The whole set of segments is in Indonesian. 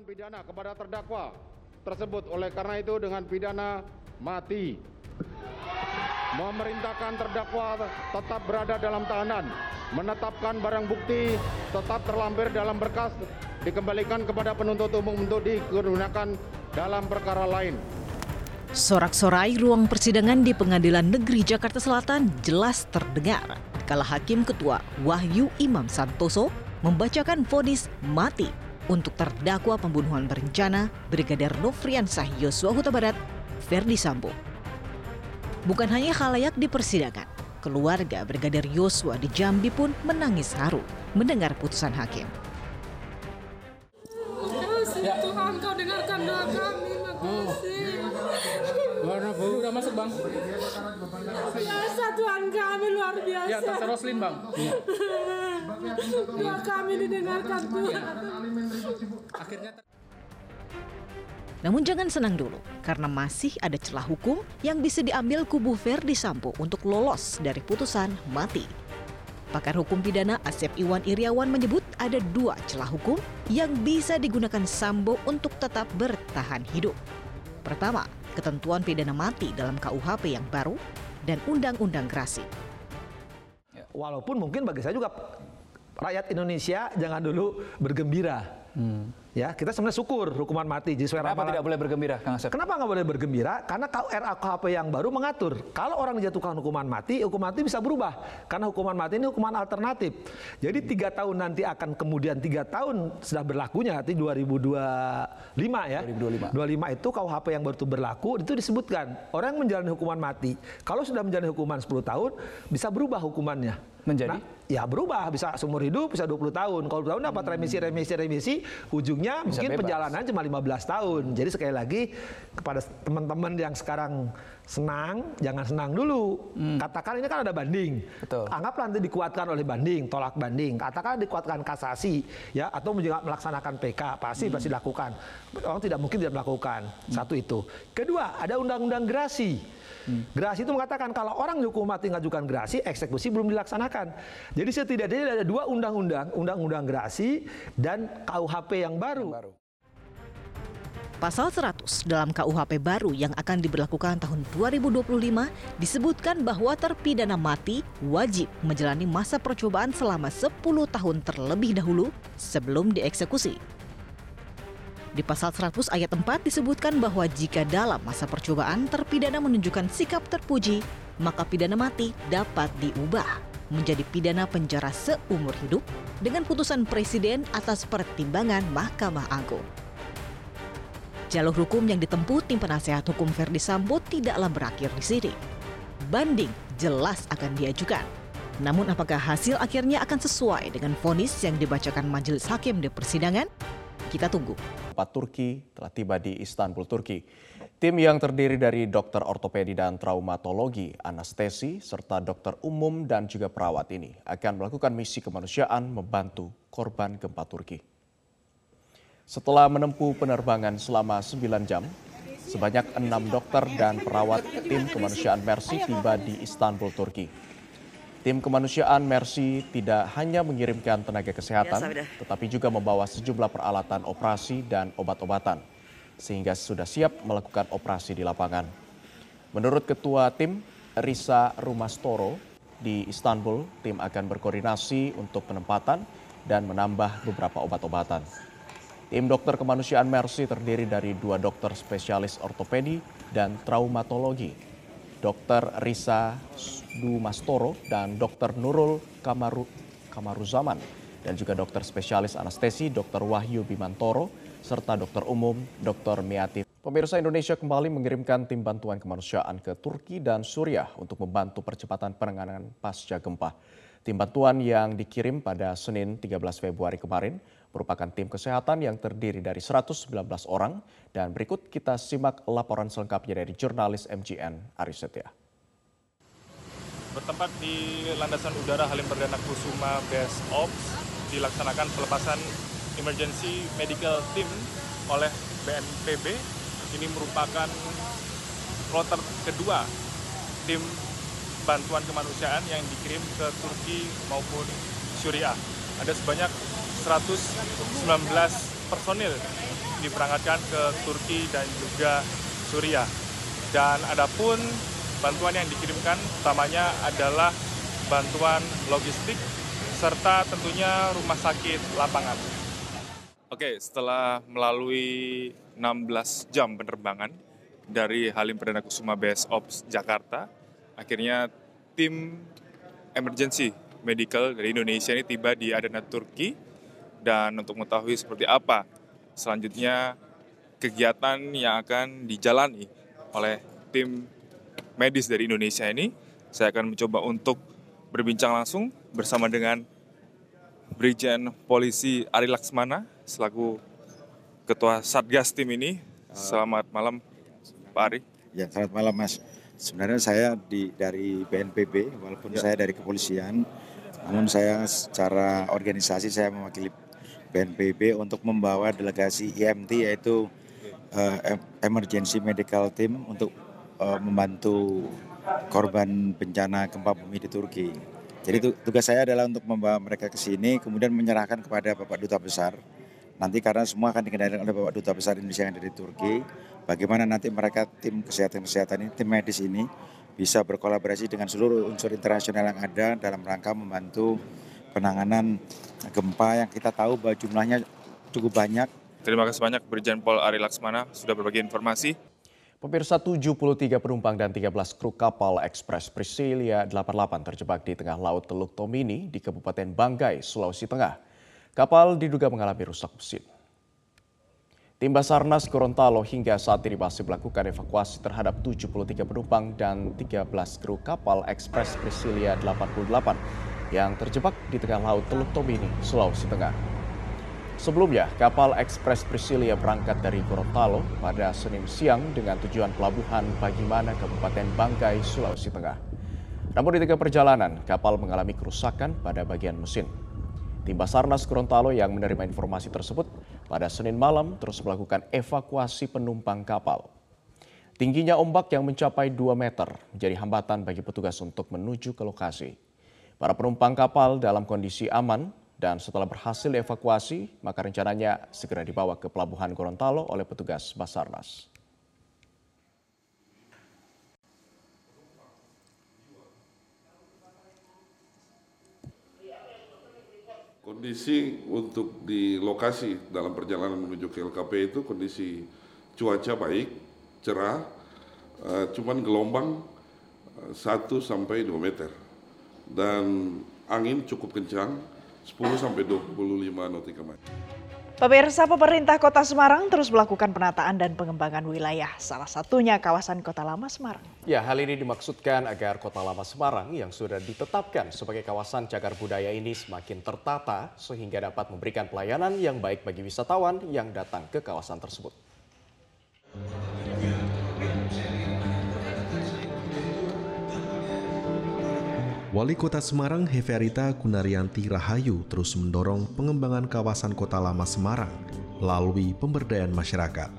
Menjatuhkan pidana kepada terdakwa tersebut oleh karena itu dengan pidana mati. Memerintahkan terdakwa tetap berada dalam tahanan, menetapkan barang bukti tetap terlampir dalam berkas dikembalikan kepada penuntut umum untuk digunakan dalam perkara lain. Sorak-sorai ruang persidangan di Pengadilan Negeri Jakarta Selatan jelas terdengar kala Hakim Ketua Wahyu Imam Santoso membacakan vonis mati untuk terdakwa pembunuhan berencana Brigadir Nofriansah Yosua Huta Barat, Ferdi Sambo. Bukan hanya khalayak di persidangan, keluarga Brigadir Yosua di Jambi pun menangis haru mendengar putusan hakim. Ya. Tuhan kau dengarkan doa kami, makasih. Warna Bu udah masuk bang. Biasa Tuhan kami luar biasa. Ya Tante Roslin bang. Doa kami didengarkan Tuhan. Akhirnya. Namun jangan senang dulu, karena masih ada celah hukum yang bisa diambil kubu Ferdi Sambo untuk lolos dari putusan mati. Pakar hukum pidana Asep Iwan Iriawan menyebut ada dua celah hukum yang bisa digunakan Sambo untuk tetap bertahan hidup. Pertama, ketentuan pidana mati dalam KUHP yang baru dan Undang-Undang Grasi. Walaupun mungkin bagi saya juga rakyat Indonesia jangan dulu bergembira. Ya, kita sebenarnya syukur hukuman mati. Jadi Kenapa ramalan- tidak boleh bergembira, Kang Asep? Kenapa nggak boleh bergembira? Karena RAKHP yang baru mengatur kalau orang dijatuhkan hukuman mati, hukuman mati bisa berubah karena hukuman mati ini hukuman alternatif. Jadi tiga tahun nanti akan kemudian tiga tahun sudah berlakunya nanti 2025 ya. 2025. 25 itu KUHP yang baru itu berlaku itu disebutkan orang yang menjalani hukuman mati kalau sudah menjalani hukuman 10 tahun bisa berubah hukumannya. Menjadi? Nah, ya berubah bisa seumur hidup bisa 20 tahun. Kalau 20 tahun dapat remisi remisi remisi ujungnya Bisa mungkin bebas. perjalanan cuma 15 tahun. Jadi sekali lagi kepada teman-teman yang sekarang senang jangan senang dulu. Katakan ini kan ada banding. Betul. Anggaplah nanti dikuatkan oleh banding, tolak banding. Katakan dikuatkan kasasi ya atau juga melaksanakan PK pasti pasti dilakukan. Orang tidak mungkin tidak melakukan. Satu itu. Kedua, ada undang-undang gerasi. Gerasi itu mengatakan kalau orang dihukum mati mengajukan gerasi, eksekusi belum dilaksanakan. Jadi setidaknya ada dua undang-undang, undang-undang gerasi dan KUHP yang baru. Pasal 100 dalam KUHP baru yang akan diberlakukan tahun 2025 disebutkan bahwa terpidana mati wajib menjalani masa percobaan selama 10 tahun terlebih dahulu sebelum dieksekusi. Di pasal 100 ayat 4 disebutkan bahwa jika dalam masa percobaan terpidana menunjukkan sikap terpuji, maka pidana mati dapat diubah menjadi pidana penjara seumur hidup dengan putusan presiden atas pertimbangan Mahkamah Agung. Jalur hukum yang ditempuh tim penasehat hukum Verdi Sambo tidaklah berakhir di sini. Banding jelas akan diajukan. Namun apakah hasil akhirnya akan sesuai dengan vonis yang dibacakan majelis hakim di persidangan? Kita tunggu. Empat Turki telah tiba di Istanbul, Turki. Tim yang terdiri dari dokter ortopedi dan traumatologi, anestesi, serta dokter umum dan juga perawat ini akan melakukan misi kemanusiaan membantu korban gempa Turki. Setelah menempuh penerbangan selama 9 jam, sebanyak enam dokter dan perawat tim kemanusiaan Mercy tiba di Istanbul, Turki. Tim kemanusiaan Mercy tidak hanya mengirimkan tenaga kesehatan, tetapi juga membawa sejumlah peralatan operasi dan obat-obatan, sehingga sudah siap melakukan operasi di lapangan. Menurut Ketua Tim, Risa Rumastoro, di Istanbul, tim akan berkoordinasi untuk penempatan dan menambah beberapa obat-obatan. Tim dokter kemanusiaan Mercy terdiri dari dua dokter spesialis ortopedi dan traumatologi, Dr. Risa Dumastoro dan Dr. Nurul Kamaru, Kamaruzaman, dan juga dokter spesialis anestesi Dr. Wahyu Bimantoro, serta dokter umum Dr. Miati. Pemirsa Indonesia kembali mengirimkan tim bantuan kemanusiaan ke Turki dan Suriah untuk membantu percepatan penanganan pasca gempa. Tim bantuan yang dikirim pada Senin 13 Februari kemarin merupakan tim kesehatan yang terdiri dari 119 orang dan berikut kita simak laporan selengkapnya dari jurnalis MGN Ari Setia. bertempat di landasan udara Halim Perdana Kusuma Base Ops dilaksanakan pelepasan emergency medical team oleh BNPB. Ini merupakan kloter kedua tim bantuan kemanusiaan yang dikirim ke Turki maupun Suriah. Ada sebanyak 119 personil diberangkatkan ke Turki dan juga Suriah. Dan adapun bantuan yang dikirimkan utamanya adalah bantuan logistik serta tentunya rumah sakit lapangan. Oke, setelah melalui 16 jam penerbangan dari Halim Perdana Kusuma Base Ops Jakarta, akhirnya tim emergency medical dari Indonesia ini tiba di Adana, Turki. Dan untuk mengetahui seperti apa selanjutnya kegiatan yang akan dijalani oleh tim medis dari Indonesia ini, saya akan mencoba untuk berbincang langsung bersama dengan Brigjen Polisi Ari Laksmana selaku Ketua Satgas tim ini. Selamat malam Pak Ari. Ya, selamat malam Mas. Sebenarnya saya di dari BNPB, walaupun Ya. saya dari kepolisian, namun saya secara organisasi saya mewakili BNPB untuk membawa delegasi IMT yaitu em- Emergency Medical Team untuk eh, membantu korban bencana gempa bumi di Turki. Jadi tu- tugas saya adalah untuk membawa mereka ke sini, kemudian menyerahkan kepada Bapak Duta Besar. Nanti karena semua akan dikendalikan oleh Bapak Duta Besar Indonesia yang ada di Turki, bagaimana nanti mereka tim kesehatan-kesehatan ini, tim medis ini bisa berkolaborasi dengan seluruh unsur internasional yang ada dalam rangka membantu penanganan gempa yang kita tahu bahwa jumlahnya cukup banyak Terima kasih banyak Brigjen Pol Ari Laksmana sudah berbagi informasi. Pemirsa 73 penumpang dan 13 kru kapal Ekspres Priscilia 88 terjebak di tengah laut Teluk Tomini di Kabupaten Banggai, Sulawesi Tengah. Kapal diduga mengalami rusak mesin. Tim Basarnas Gorontalo hingga saat ini masih melakukan evakuasi terhadap 73 penumpang dan 13 kru kapal Ekspres Priscilia 88 yang terjebak di tengah laut Teluk Tomini, Sulawesi Tengah. Sebelumnya, kapal Ekspres Priscilia berangkat dari Gorontalo pada Senin siang dengan tujuan pelabuhan Bagimana, Kabupaten Banggai, Sulawesi Tengah. Namun di tengah perjalanan, kapal mengalami kerusakan pada bagian mesin. Tim Basarnas Gorontalo yang menerima informasi tersebut pada Senin malam terus melakukan evakuasi penumpang kapal. Tingginya ombak yang mencapai 2 meter menjadi hambatan bagi petugas untuk menuju ke lokasi. Para penumpang kapal dalam kondisi aman dan setelah berhasil dievakuasi, maka rencananya segera dibawa ke Pelabuhan Gorontalo oleh petugas Basarnas. Kondisi untuk di lokasi dalam perjalanan menuju ke LKP itu kondisi cuaca baik, cerah, eh, cuman gelombang eh, 1 sampai 2 meter. Dan angin cukup kencang 10 sampai 25 nautika mile. Pemirsa pemerintah Kota Semarang terus melakukan penataan dan pengembangan wilayah, salah satunya kawasan Kota Lama Semarang. Ya, hal ini dimaksudkan agar Kota Lama Semarang yang sudah ditetapkan sebagai kawasan cagar budaya ini semakin tertata sehingga dapat memberikan pelayanan yang baik bagi wisatawan yang datang ke kawasan tersebut. Wali Kota Semarang Heverita Gunaryanti Rahayu terus mendorong pengembangan kawasan Kota Lama Semarang melalui pemberdayaan masyarakat.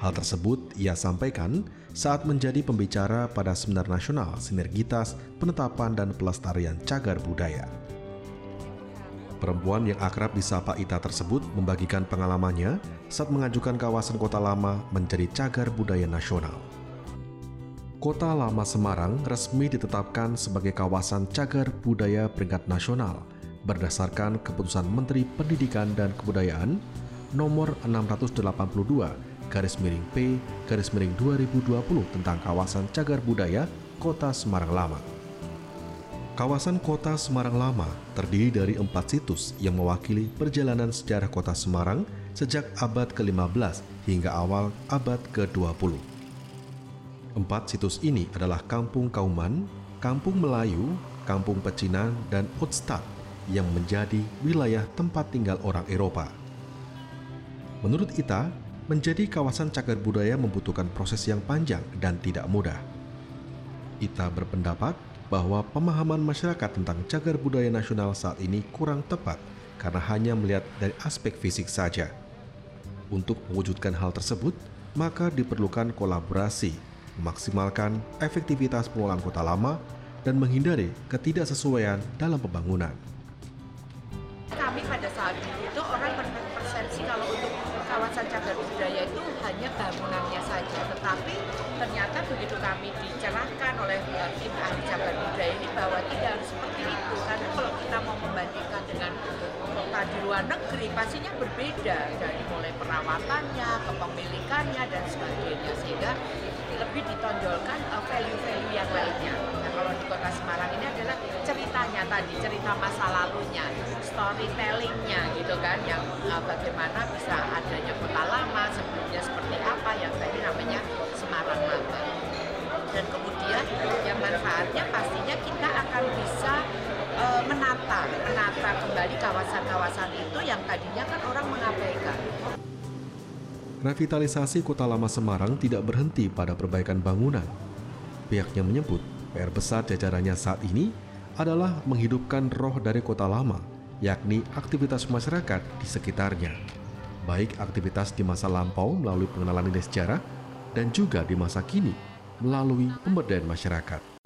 Hal tersebut ia sampaikan saat menjadi pembicara pada Seminar Nasional Sinergitas Penetapan dan Pelestarian Cagar Budaya. Perempuan yang akrab disapa Ita tersebut membagikan pengalamannya saat mengajukan kawasan Kota Lama menjadi cagar budaya nasional. Kota Lama Semarang resmi ditetapkan sebagai kawasan cagar budaya peringkat nasional berdasarkan keputusan Menteri Pendidikan dan Kebudayaan nomor 682 garis miring P garis miring 2020 tentang kawasan cagar budaya Kota Semarang Lama. Kawasan Kota Semarang Lama terdiri dari empat situs yang mewakili perjalanan sejarah Kota Semarang sejak abad ke-15 hingga awal abad ke-20. Empat situs ini adalah Kampung Kauman, Kampung Melayu, Kampung Pecinan, dan Utstad yang menjadi wilayah tempat tinggal orang Eropa. Menurut Ita, menjadi kawasan cagar budaya membutuhkan proses yang panjang dan tidak mudah. Ita berpendapat bahwa pemahaman masyarakat tentang cagar budaya nasional saat ini kurang tepat karena hanya melihat dari aspek fisik saja. Untuk mewujudkan hal tersebut, maka diperlukan kolaborasi, memaksimalkan efektivitas pengelolaan kota lama, dan menghindari ketidaksesuaian dalam pembangunan. Kami pada saat itu orang berpersepsi kalau untuk kawasan cagar hanya bangunannya saja, tetapi ternyata begitu kami dicerahkan oleh tim ahli cagar budaya ini bahwa tidak harus kota di luar negeri pastinya berbeda dari mulai perawatannya, kepemilikannya dan sebagainya sehingga lebih ditonjolkan uh, value-value yang lainnya. Nah, kalau di kota Semarang ini adalah ceritanya tadi, cerita masa lalunya, storytellingnya gitu kan, yang uh, bagaimana bisa adanya kota lama, sebelumnya seperti apa, yang tadi namanya Semarang Lama. Dan kemudian yang manfaatnya pastinya kita akan bisa uh, menata, menata kembali kawasan-kawasan itu yang tadinya kan orang mengabaikan. Revitalisasi Kota Lama Semarang tidak berhenti pada perbaikan bangunan. Pihaknya menyebut PR besar jajarannya saat ini adalah menghidupkan roh dari kota lama, yakni aktivitas masyarakat di sekitarnya. Baik aktivitas di masa lampau melalui pengenalan nilai sejarah dan juga di masa kini melalui pemberdayaan masyarakat.